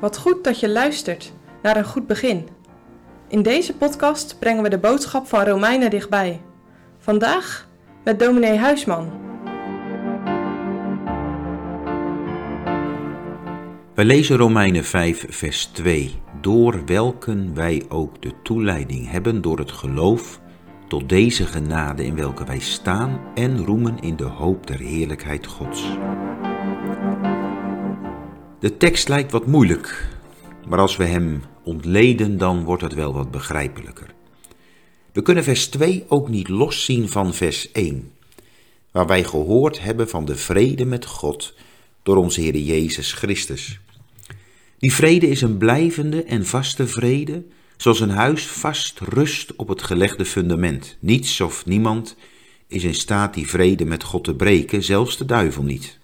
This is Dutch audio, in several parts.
Wat goed dat je luistert naar een goed begin. In deze podcast brengen we de boodschap van Romeinen dichtbij. Vandaag met dominee Huisman. We lezen Romeinen 5, vers 2. Door welken wij ook de toeleiding hebben door het geloof tot deze genade in welke wij staan en roemen in de hoop der heerlijkheid Gods. De tekst lijkt wat moeilijk, maar als we hem ontleden, dan wordt het wel wat begrijpelijker. We kunnen vers 2 ook niet loszien van vers 1, waar wij gehoord hebben van de vrede met God door onze Heer Jezus Christus. Die vrede is een blijvende en vaste vrede, zoals een huis vast rust op het gelegde fundament. Niets of niemand is in staat die vrede met God te breken, zelfs de duivel niet.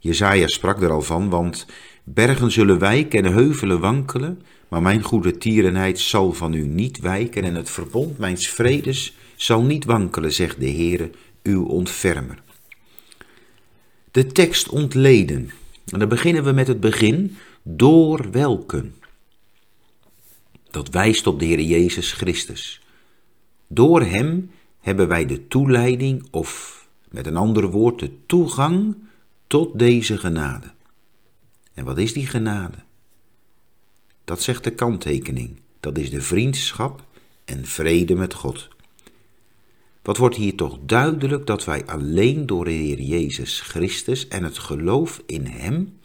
Jezaja sprak er al van, want bergen zullen wijken en heuvelen wankelen, maar mijn goede tierenheid zal van u niet wijken en het verbond mijns vredes zal niet wankelen, zegt de Heere, uw ontfermer. De tekst ontleden. En dan beginnen we met het begin, door welken. Dat wijst op de Heer Jezus Christus. Door Hem hebben wij de toeleiding, of met een ander woord, de toegang tot deze genade. En wat is die genade? Dat zegt de kanttekening. Dat is de vriendschap en vrede met God. Wat wordt hier toch duidelijk dat wij alleen door de Heer Jezus Christus en het geloof in Hem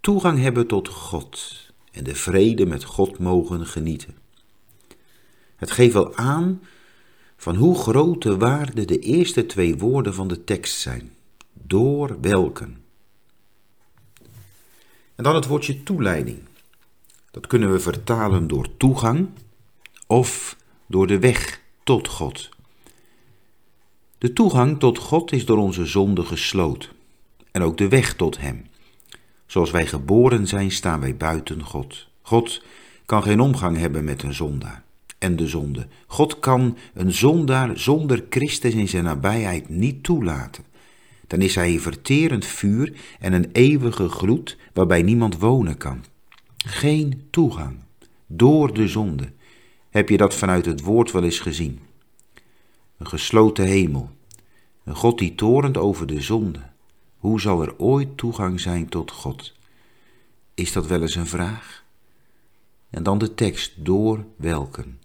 toegang hebben tot God en de vrede met God mogen genieten. Het geeft wel aan van hoe grote waarde de eerste twee woorden van de tekst zijn door welken. En dan het woordje toeleiding. Dat kunnen we vertalen door toegang of door de weg tot God. De toegang tot God is door onze zonde gesloten en ook de weg tot Hem. Zoals wij geboren zijn, staan wij buiten God. God kan geen omgang hebben met een zondaar en de zonde. God kan een zondaar zonder Christus in zijn nabijheid niet toelaten dan is hij een verterend vuur en een eeuwige gloed waarbij niemand wonen kan. Geen toegang door de zonde. Heb je dat vanuit het woord wel eens gezien? Een gesloten hemel, een God die torent over de zonde. Hoe zal er ooit toegang zijn tot God? Is dat wel eens een vraag? En dan de tekst, door welken?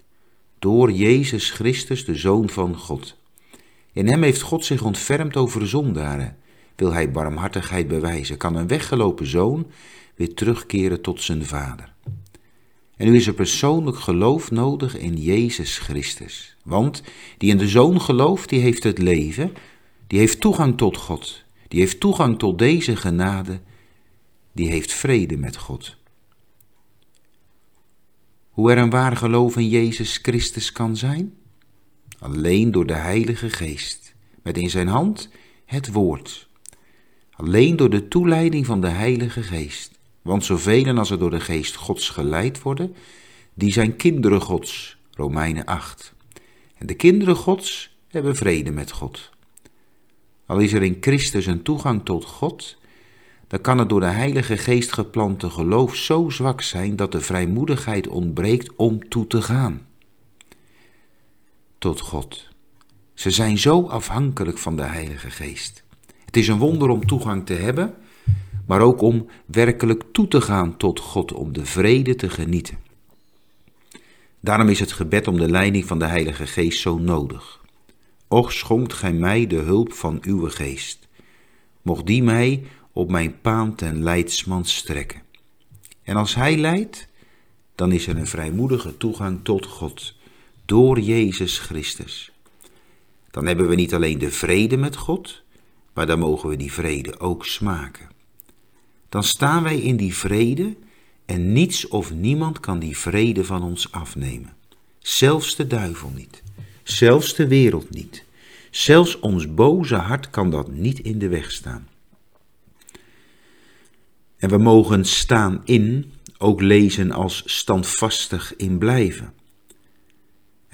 Door Jezus Christus, de Zoon van God. In hem heeft God zich ontfermd over de zondaren. Wil hij barmhartigheid bewijzen, kan een weggelopen zoon weer terugkeren tot zijn vader. En nu is er persoonlijk geloof nodig in Jezus Christus. Want die in de zoon gelooft, die heeft het leven, die heeft toegang tot God, die heeft toegang tot deze genade, die heeft vrede met God. Hoe er een waar geloof in Jezus Christus kan zijn? Alleen door de Heilige Geest, met in zijn hand het woord. Alleen door de toeleiding van de Heilige Geest. Want zoveel als er door de Geest Gods geleid worden, die zijn kinderen Gods. Romeinen 8. En de kinderen Gods hebben vrede met God. Al is er in Christus een toegang tot God, dan kan het door de Heilige Geest geplante geloof zo zwak zijn dat de vrijmoedigheid ontbreekt om toe te gaan tot God. Ze zijn zo afhankelijk van de Heilige Geest. Het is een wonder om toegang te hebben, maar ook om werkelijk toe te gaan tot God, om de vrede te genieten. Daarom is het gebed om de leiding van de Heilige Geest zo nodig. Och schonkt gij mij de hulp van uw geest. Mocht die mij op mijn paan ten leidsman strekken. En als hij leidt, dan is er een vrijmoedige toegang tot God door Jezus Christus. Dan hebben we niet alleen de vrede met God, maar dan mogen we die vrede ook smaken. Dan staan wij in die vrede en niets of niemand kan die vrede van ons afnemen. Zelfs de duivel niet, zelfs de wereld niet. Zelfs ons boze hart kan dat niet in de weg staan. En we mogen staan in ook lezen als standvastig in blijven.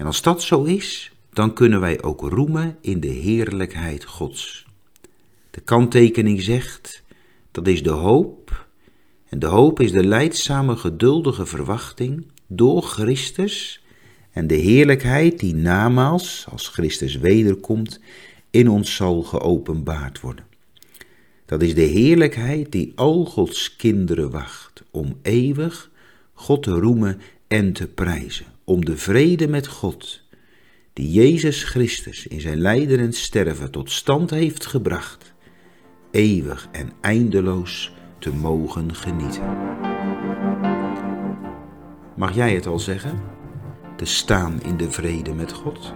En als dat zo is, dan kunnen wij ook roemen in de heerlijkheid Gods. De kanttekening zegt, dat is de hoop En de hoop is de leidzame, geduldige verwachting door Christus en de heerlijkheid die namaals, als Christus wederkomt, in ons zal geopenbaard worden. Dat is de heerlijkheid die al Gods kinderen wacht, om eeuwig God te roemen en te prijzen, om de vrede met God, die Jezus Christus in zijn lijden en sterven tot stand heeft gebracht, eeuwig en eindeloos te mogen genieten. Mag jij het al zeggen? Te staan in de vrede met God?